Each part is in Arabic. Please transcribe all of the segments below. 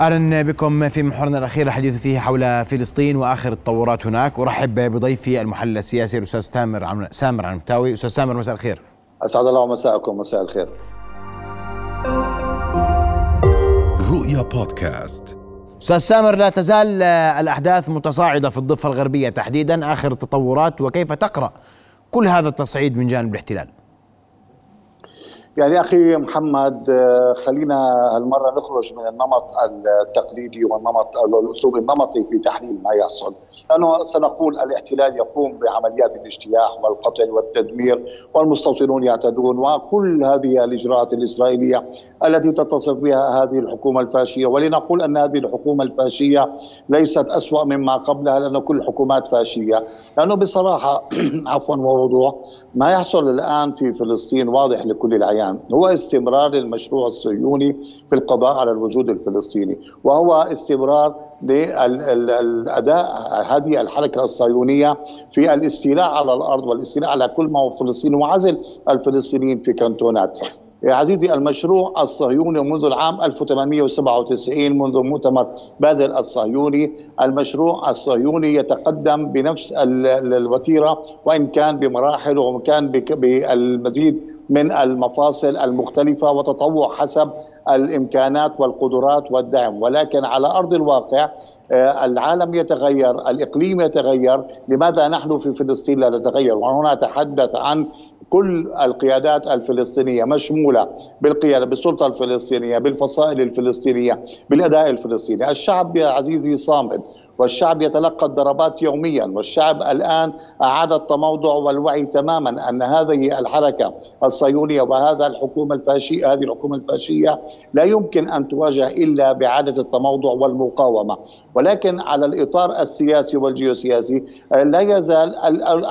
أهلا بكم في محورنا الأخير الحديث فيه حول فلسطين وآخر التطورات هناك. أرحب بضيفي المحلل السياسي الأستاذ سامر عم... سامر عنمتاوي أستاذ سامر مساء الخير. أسعد الله مساءكم. مساء الخير. رؤيا بودكاست. أستاذ سامر لا تزال الأحداث متصاعدة في الضفة الغربية تحديدا. آخر التطورات وكيف تقرأ كل هذا التصعيد من جانب الاحتلال؟ يعني أخي محمد آه، خلينا هالمره نخرج من النمط التقليدي والنمط الأسلوب النمطي في تحليل ما يحصل، لأنه سنقول الاحتلال يقوم بعمليات الاجتياح والقتل والتدمير والمستوطنون يعتدون وكل هذه الإجراءات الإسرائيلية التي تتصف بها هذه الحكومة الفاشية. ولنقول أن هذه الحكومة الفاشية ليست أسوأ مما قبلها لأن كل الحكومات فاشية، لأنه بصراحة عفوا ووضوح ما يحصل الآن في فلسطين واضح لكل العيان. الآن. هو استمرار المشروع الصهيوني في القضاء على الوجود الفلسطيني وهو استمرار للأداء هذه الحركة الصهيونية في الاستيلاء على الأرض والاستيلاء على كل ما هو فلسطيني وعزل الفلسطينيين في كانتونات. يا عزيزي المشروع الصهيوني منذ العام 1897 منذ مؤتمر بازل الصهيوني المشروع الصهيوني يتقدم بنفس الوتيرة وإن كان بمراحل وإن كان بالمزيد من المفاصل المختلفة وتطوع حسب الإمكانات والقدرات والدعم. ولكن على أرض الواقع آه، العالم يتغير الإقليم يتغير. لماذا نحن في فلسطين لا نتغير؟ وهنا أتحدث عن كل القيادات الفلسطينية مشمولة بالقيادة بالسلطة الفلسطينية بالفصائل الفلسطينية بالأداء الفلسطيني. الشعب يا عزيزي صامد. والشعب يتلقى الضربات يوميا والشعب الآن أعاد التموضع والوعي تماما أن هذه الحركة الصهيونية وهذا الحكومة الفاشية هذه الحكومة الفاشية لا يمكن أن تواجه إلا بإعادة التموضع والمقاومة. ولكن على الإطار السياسي والجيوسياسي لا يزال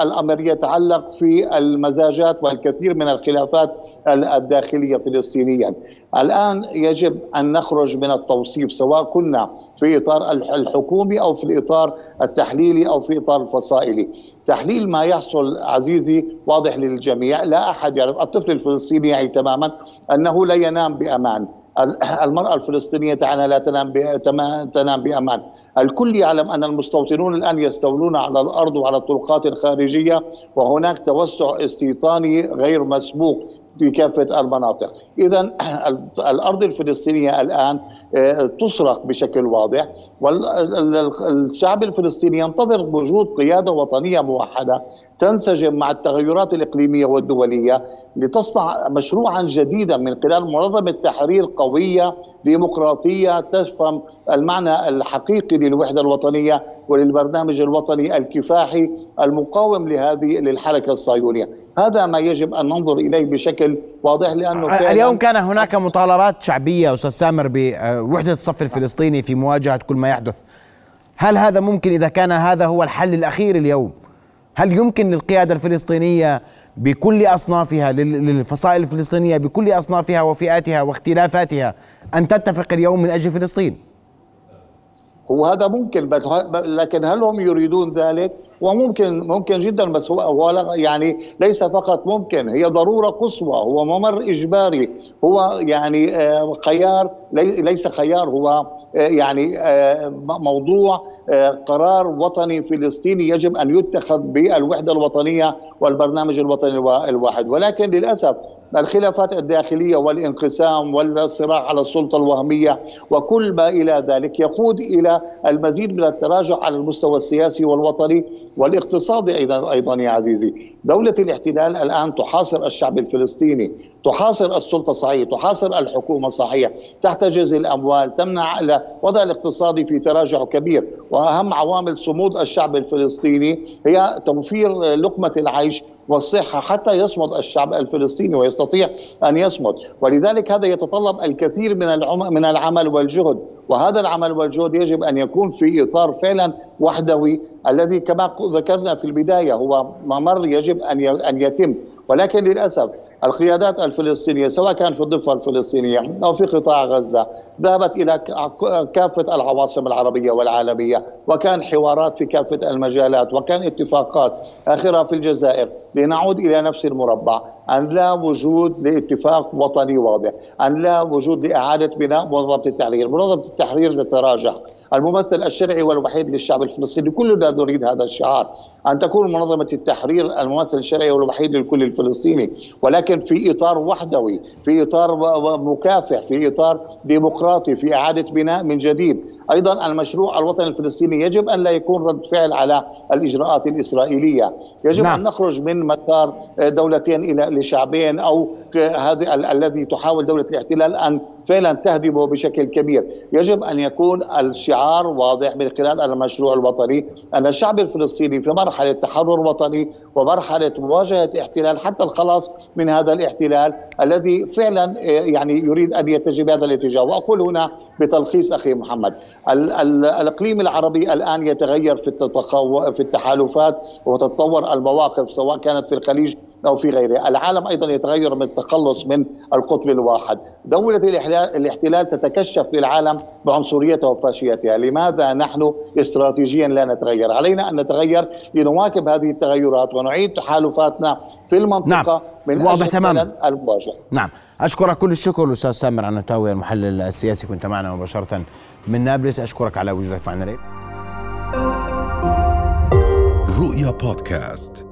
الأمر يتعلق في المزاجات والكثير من الخلافات الداخلية فلسطينيا. الآن يجب أن نخرج من التوصيف سواء كنا في إطار الحكومي أو في الإطار التحليلي أو في إطار الفصائلي. تحليل ما يحصل عزيزي واضح للجميع لا أحد يعرف. الطفل الفلسطيني يعي تماما أنه لا ينام بأمان. المرأة الفلسطينية تعالى لا تنام تنام بأمان. الكل يعلم أن المستوطنون الآن يستولون على الأرض وعلى الطرقات الخارجية وهناك توسع استيطاني غير مسبوق. في كافة المناطق. إذا الأرض الفلسطينية الآن آه، تصرخ بشكل واضح والشعب الفلسطيني ينتظر وجود قيادة وطنية موحدة تنسجم مع التغيرات الإقليمية والدولية لتصنع مشروعا جديدا من خلال منظمة تحرير قوية ديمقراطية تفهم المعنى الحقيقي للوحدة الوطنية وللبرنامج الوطني الكفاحي المقاوم لهذه للحركة الصهيونية. هذا ما يجب أن ننظر إليه بشكل واضح لأنه اليوم كان هناك مطالبات شعبية أستاذ سامر بوحدة الصف الفلسطيني في مواجهة كل ما يحدث. هل هذا ممكن إذا كان هذا هو الحل الأخير اليوم؟ هل يمكن للقيادة الفلسطينية بكل أصنافها للفصائل الفلسطينية بكل أصنافها وفئاتها واختلافاتها أن تتفق اليوم من أجل فلسطين؟ هو هذا ممكن لكن هل هم يريدون ذلك؟ وممكن ممكن جدا بس هو, هو يعني ليس فقط ممكن هي ضرورة قصوى هو ممر إجباري هو يعني آه، خيار ليس خيار هو آه، يعني آه، موضوع قرار وطني فلسطيني يجب أن يتخذ بالوحدة الوطنية والبرنامج الوطني الواحد. ولكن للأسف الخلافات الداخلية والانقسام والصراع على السلطة الوهمية وكل ما إلى ذلك يقود إلى المزيد من التراجع على المستوى السياسي والوطني والاقتصادي أيضا, أيضا يا عزيزي. دولة الاحتلال الآن تحاصر الشعب الفلسطيني تحاصر السلطة صحيح تحاصر الحكومة صحيح تحتجز الأموال تمنع الوضع الاقتصادي في تراجع كبير. وأهم عوامل صمود الشعب الفلسطيني هي توفير لقمة العيش والصحة حتى يصمد الشعب الفلسطيني ويستطيع أن يصمد. ولذلك هذا يتطلب الكثير من من العمل والجهد. وهذا العمل والجهد يجب أن يكون في إطار فعلا وحدوي الذي كما ذكرنا في البداية هو ممر يجب أن يتم. ولكن للأسف القيادات الفلسطينية سواء كان في الضفة الفلسطينية أو في قطاع غزة ذهبت إلى كافة العواصم العربية والعالمية وكان حوارات في كافة المجالات وكان اتفاقات آخرها في الجزائر لنعود إلى نفس المربع. أن لا وجود لاتفاق وطني واضح أن لا وجود لإعادة بناء منظمة التحرير. منظمة التحرير تتراجع. الممثل الشرعي والوحيد للشعب الفلسطيني كلنا نريد هذا الشعار. أن تكون منظمة التحرير الممثل الشرعي والوحيد للكل الفلسطيني ولكن في إطار وحدوي في إطار مكافح في إطار ديمقراطي في إعادة بناء من جديد. أيضا المشروع الوطني الفلسطيني يجب أن لا يكون رد فعل على الإجراءات الإسرائيلية، يجب نعم. ان نخرج من مسار دولتين إلى لشعبين أو هذا الذي تحاول دولة الاحتلال أن فعلا تهدمه بشكل كبير. يجب أن يكون الشعار واضح من خلال المشروع الوطني أن الشعب الفلسطيني في مرحلة تحرر وطني ومرحلة مواجهة احتلال حتى الخلاص من هذا الاحتلال الذي فعلا آه، يعني يريد أن يتجه بهذا الاتجاه. وأقول هنا بتلخيص أخي محمد الإقليم العربي الآن يتغير في في التحالفات وتتطور المواقف سواء كانت في الخليج أو في غيره العالم أيضا يتغير من التخلص من القطب الواحد. دولة الاحتلال تتكشف للعالم بعنصريتها وفاشيتها. لماذا نحن استراتيجيا لا نتغير؟ علينا أن نتغير لنواكب هذه التغيرات ونعيد تحالفاتنا في المنطقة نعم. من واضح تماما المواجهة نعم. أشكرك كل الشكر الأستاذ سامر عنتاوي المحلل السياسي. كنت معنا مباشرة من نابلس. أشكرك على وجودك معنا اليوم. رؤيا بودكاست.